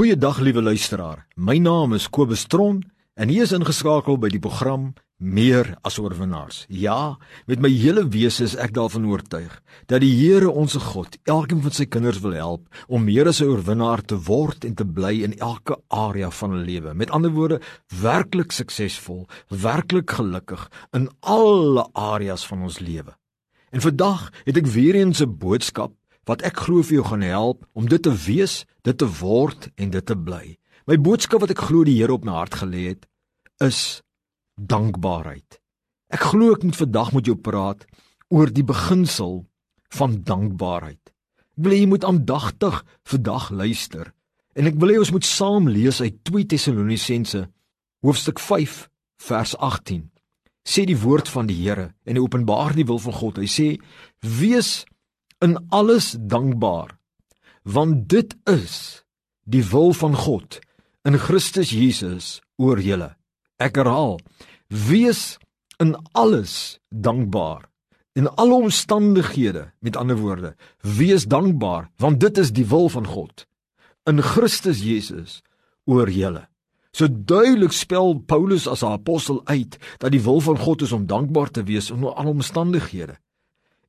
Goeiedag liewe luisteraar. My naam is Kobus Tron en hier is ingeskakel by die program Meer as oorwinnaars. Ja, met my hele wese is ek daarvan oortuig dat die Here ons God elkeen van sy kinders wil help om meer as 'n oorwinnaar te word en te bly in elke area van hulle lewe. Met ander woorde, werklik suksesvol, werklik gelukkig in alle areas van ons lewe. En vandag het ek weer eens 'n boodskap wat ek glo vir jou gaan help om dit te wees, dit te word en dit te bly. My boodskap wat ek glo die Here op my hart gelê het, is dankbaarheid. Ek glo ek moet vandag met jou praat oor die beginsel van dankbaarheid. Ek wil jy moet aandagtig vandag luister en ek wil hê ons moet saam lees uit 2 Tessalonisense hoofstuk 5 vers 18. Sê die woord van die Here en hy openbaar die wil van God. Hy sê: "Wees in alles dankbaar want dit is die wil van God in Christus Jesus oor julle. Ek herhaal wees in alles dankbaar in alle omstandighede met ander woorde wees dankbaar want dit is die wil van God in Christus Jesus oor julle. So duidelik spel Paulus as 'n apostel uit dat die wil van God is om dankbaar te wees in alle omstandighede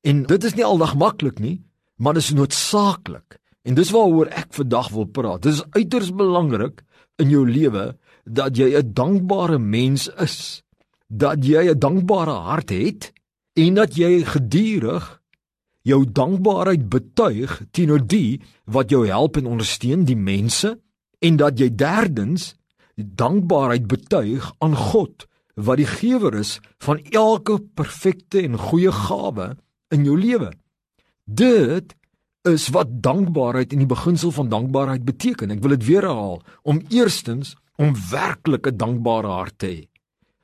En dit is nie aldag maklik nie, maar dit is noodsaaklik. En dis waaroor ek vandag wil praat. Dit is uiters belangrik in jou lewe dat jy 'n dankbare mens is, dat jy 'n dankbare hart het en dat jy gedurig jou dankbaarheid betuig teenoor die wat jou help en ondersteun, die mense, en dat jy derdens dankbaarheid betuig aan God wat die gewer is van elke perfekte en goeie gawe in jou lewe. Dit is wat dankbaarheid en die beginsel van dankbaarheid beteken. Ek wil dit weer herhaal om eerstens om werklike dankbare hart te hê.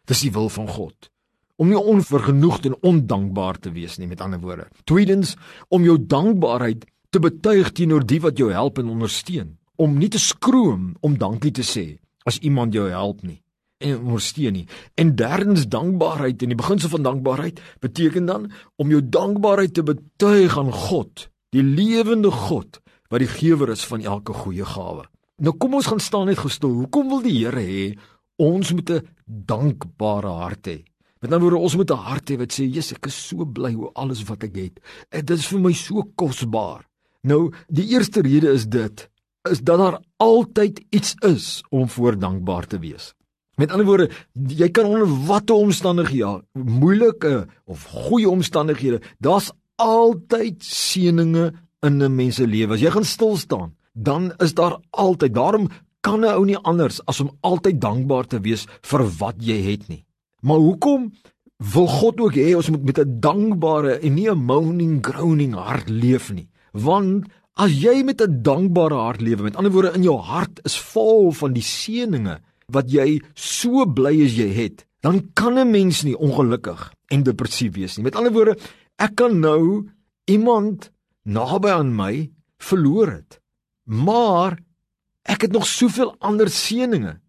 Dis die wil van God. Om nie onvergenoegd en ondankbaar te wees nie met ander woorde. Tweedens om jou dankbaarheid te betuig teenoor die wat jou help en ondersteun. Om nie te skroom om dankie te sê as iemand jou help nie en ondersteun nie. En derdens dankbaarheid en die beginsel van dankbaarheid beteken dan om jou dankbaarheid te betuig aan God, die lewende God wat die gewer is van elke goeie gawe. Nou kom ons gaan staan net gestil. Hoekom wil die Here hê ons moet 'n dankbare hart hê? Met ander woorde, ons moet 'n hart hê wat sê, "Jesus, ek is so bly oor alles wat ek het. Dit is vir my so kosbaar." Nou, die eerste rede is dit is dat daar altyd iets is om voor dankbaar te wees. Met ander woorde, jy kan onder watter omstandighede, ja, moeilike of goeie omstandighede, daar's altyd seëninge in 'n mens se lewe. As jy gaan stil staan, dan is daar altyd. Daarom kan 'n ou nie anders as om altyd dankbaar te wees vir wat jy het nie. Maar hoekom wil God ook hê ons moet met 'n dankbare en nie 'n moaning groaning hart leef nie? Want as jy met 'n dankbare hart lewe, met ander woorde in jou hart is vol van die seëninge wat jy so bly as jy het, dan kan 'n mens nie ongelukkig en depressief wees nie. Met ander woorde, ek kan nou iemand naby aan my verloor het. Maar ek het nog soveel ander seëninge.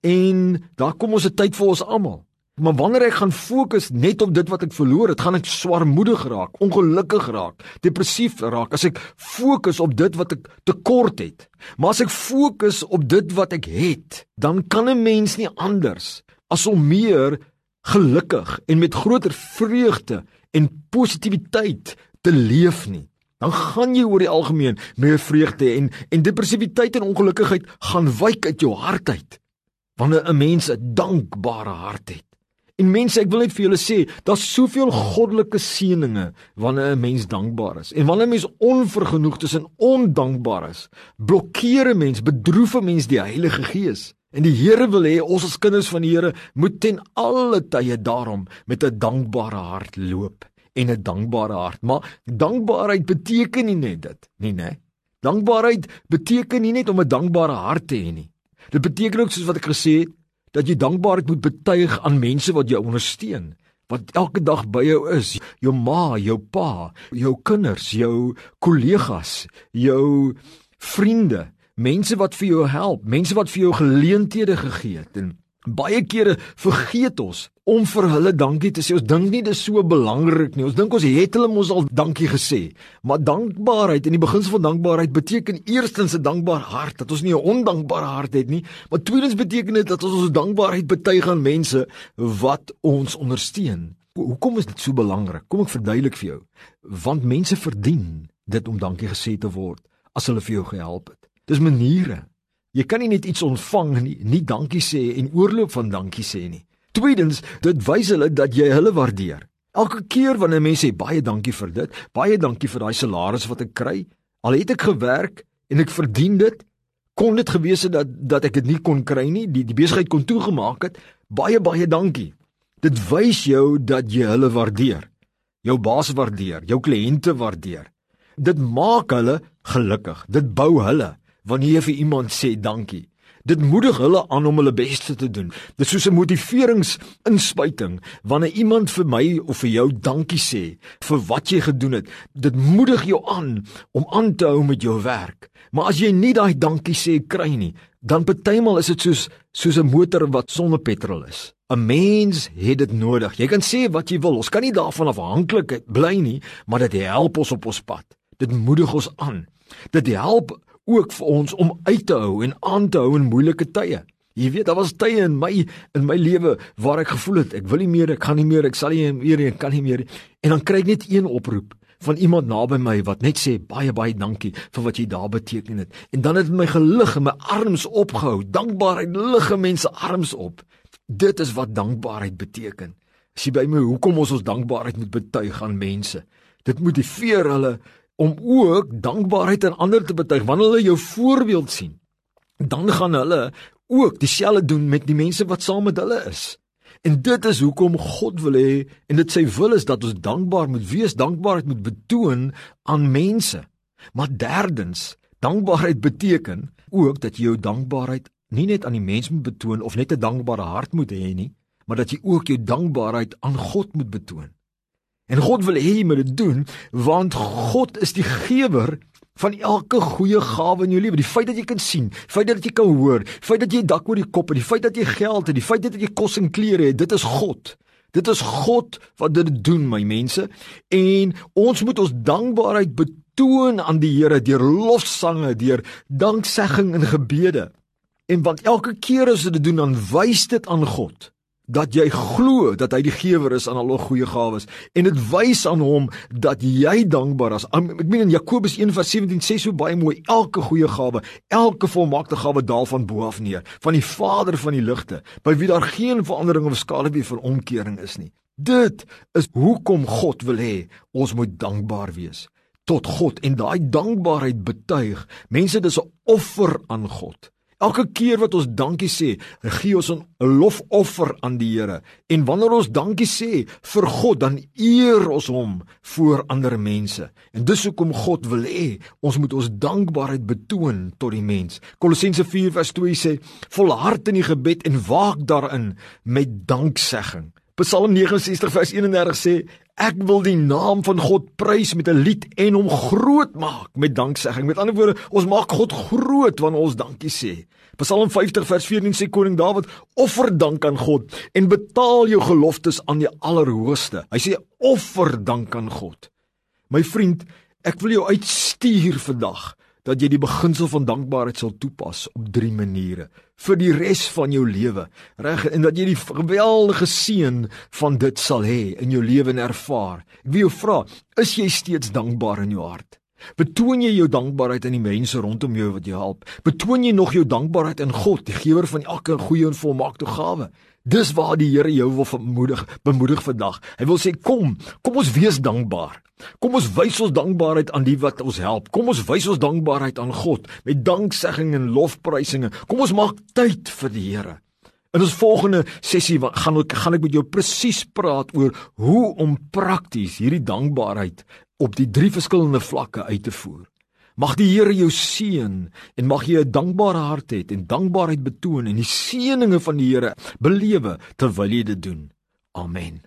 En daar kom ons 'n tyd vir ons almal. Maar wanneer ek gaan fokus net op dit wat ek verloor het, gaan ek swaarmoedig raak, ongelukkig raak, depressief raak as ek fokus op dit wat ek tekort het. Maar as ek fokus op dit wat ek het, dan kan 'n mens nie anders as om meer gelukkig en met groter vreugde en positiwiteit te leef nie. Dan gaan jy oor die algemeen meer vreugde en en depressiwiteit en ongelukkigheid gaan wyk uit jou hart uit wanneer 'n mens 'n dankbare hart het. En mense, ek wil net vir julle sê, daar's soveel goddelike seëninge wanneer 'n mens dankbaar is. En wanneer 'n mens onvergenoegd is en ondankbaar is, blokkeer 'n mens, bedroef 'n mens die Heilige Gees. En die Here wil hê ons as kinders van die Here moet ten alle tye daarom met 'n dankbare hart loop en 'n dankbare hart. Maar dankbaarheid beteken nie net dit nie, né? Dankbaarheid beteken nie net om 'n dankbare hart te hê nie. Dit beteken ook soos wat ek gesê het, dat jy dankbaarheid moet betuig aan mense wat jou ondersteun wat elke dag by jou is jou ma jou pa jou kinders jou kollegas jou vriende mense wat vir jou help mense wat vir jou geleenthede gegee het en Baie kere vergeet ons om vir hulle dankie te sê. Ons dink nie dis so belangrik nie. Ons dink ons het hulle mos al dankie gesê. Maar dankbaarheid en die beginsel van dankbaarheid beteken eerstens 'n dankbare hart, dat ons nie 'n ondankbare hart het nie, maar tweedens beteken dit dat ons ons dankbaarheid betuig aan mense wat ons ondersteun. Hoekom is dit so belangrik? Kom ek verduidelik vir jou. Want mense verdien dit om dankie gesê te word as hulle vir jou gehelp het. Dis maniere Jy kan nie net iets ontvang nie, nie dankie sê en oorloop van dankie sê nie. Tweedens, dit wys hulle dat jy hulle waardeer. Elke keer wanneer mense sê baie dankie vir dit, baie dankie vir daai salaris wat ek kry, al het ek gewerk en ek verdien dit, kon dit gewees het dat dat ek dit nie kon kry nie, die die besigheid kon toegemaak het, baie baie dankie. Dit wys jou dat jy hulle waardeer. Jou baas waardeer, jou kliënte waardeer. Dit maak hulle gelukkig. Dit bou hulle wanneer jy vir iemand sê dankie. Dit moedig hulle aan om hulle bes te doen. Dit is soos 'n motiveringsinspuiting wanneer iemand vir my of vir jou dankie sê vir wat jy gedoen het. Dit moedig jou aan om aan te hou met jou werk. Maar as jy nie daai dankie sê kry nie, dan partymal is dit soos soos 'n motor wat sonder petrol is. 'n Mens het dit nodig. Jy kan sê wat jy wil. Ons kan nie daarvan afhanklik bly nie, maar dit help ons op ons pad. Dit moedig ons aan. Dit help ook vir ons om uit te hou en aan te hou in moeilike tye. Jy weet, daar was tye in my in my lewe waar ek gevoel het ek wil nie meer, ek kan nie meer, ek sal nie meer, ek kan nie meer. En dan kry ek net een oproep van iemand naby my wat net sê baie baie dankie vir wat jy daar beteken het. En dan het my gelig en my arms opgehou. Dankbaarheid lig mense arms op. Dit is wat dankbaarheid beteken. As jy by my hoekom ons ons dankbaarheid moet betuig aan mense. Dit motiveer hulle om ook dankbaarheid aan ander te betuig wanneer hulle jou voorbeeld sien. Dan gaan hulle ook dieselfde doen met die mense wat saam met hulle is. En dit is hoekom God wil hê en dit sy wil is dat ons dankbaar moet wees, dankbaarheid moet betoon aan mense. Maar derdens, dankbaarheid beteken ook dat jy jou dankbaarheid nie net aan die mens moet betoon of net 'n dankbare hart moet hê nie, maar dat jy ook jou dankbaarheid aan God moet betoon. En God wil hê jy moet dit doen want God is die gewer van elke goeie gawe in jou lewe. Die feit dat jy kan sien, die feit dat jy kan hoor, die feit dat jy 'n dak oor die kop het, die feit dat jy geld het, die feit dat jy kos en klere het, dit is God. Dit is God wat dit doen, my mense. En ons moet ons dankbaarheid betoon aan die Here deur lofsange, deur danksegging en gebede. En want elke keer as jy dit doen, dan wys dit aan God dat jy glo dat hy die gewer is aan al ons goeie gawes en dit wys aan hom dat jy dankbaar is. Ek meen in Jakobus 1:17 sê so baie mooi elke goeie gawe, elke volmaakte gawe daal van bo af neer, van die Vader van die ligte, by wie daar geen verandering of skaduwee vir omkering is nie. Dit is hoekom God wil hê ons moet dankbaar wees tot God en daai dankbaarheid betuig. Mense dis 'n offer aan God. Elke keer wat ons dankie sê, gee ons 'n lofoffer aan die Here. En wanneer ons dankie sê vir God, dan eer ons hom voor ander mense. En dis hoekom God wil hê ons moet ons dankbaarheid betoon tot die mens. Kolossense 4:2 sê: "Volhard in die gebed en waak daarin met danksegging." Psalm 69 vers 31 sê ek wil die naam van God prys met 'n lied en hom groot maak met danksegging. Met ander woorde, ons maak God groot wanneer ons dankie sê. Psalm 50 vers 14 sê koning Dawid offer dank aan God en betaal jou geloftes aan die Allerhoogste. Hy sê offer dank aan God. My vriend, ek wil jou uitstuur vandag dat jy die beginsel van dankbaarheid sal toepas op drie maniere vir die res van jou lewe. Reg en dat jy die geweldige seën van dit sal hê in jou lewe en ervaar. Ek wil jou vra, is jy steeds dankbaar in jou hart? Betoon jy jou dankbaarheid aan die mense rondom jou wat jou help? Betoon jy nog jou dankbaarheid aan God, die gewer van elke goeie en volmaakte gawe? Dis waar die Here jou wil bemoedig, bemoedig vandag. Hy wil sê kom, kom ons wees dankbaar. Kom ons wys ons dankbaarheid aan die wat ons help. Kom ons wys ons dankbaarheid aan God met danksegging en lofprysinge. Kom ons maak tyd vir die Here. In ons volgende sessie gaan ek gaan ek met jou presies praat oor hoe om prakties hierdie dankbaarheid op die drie verskillende vlakke uit te voer. Mag die Here jou seën en mag jy 'n dankbare hart hê en dankbaarheid betoon en die seëninge van die Here belewe terwyl jy dit doen. Amen.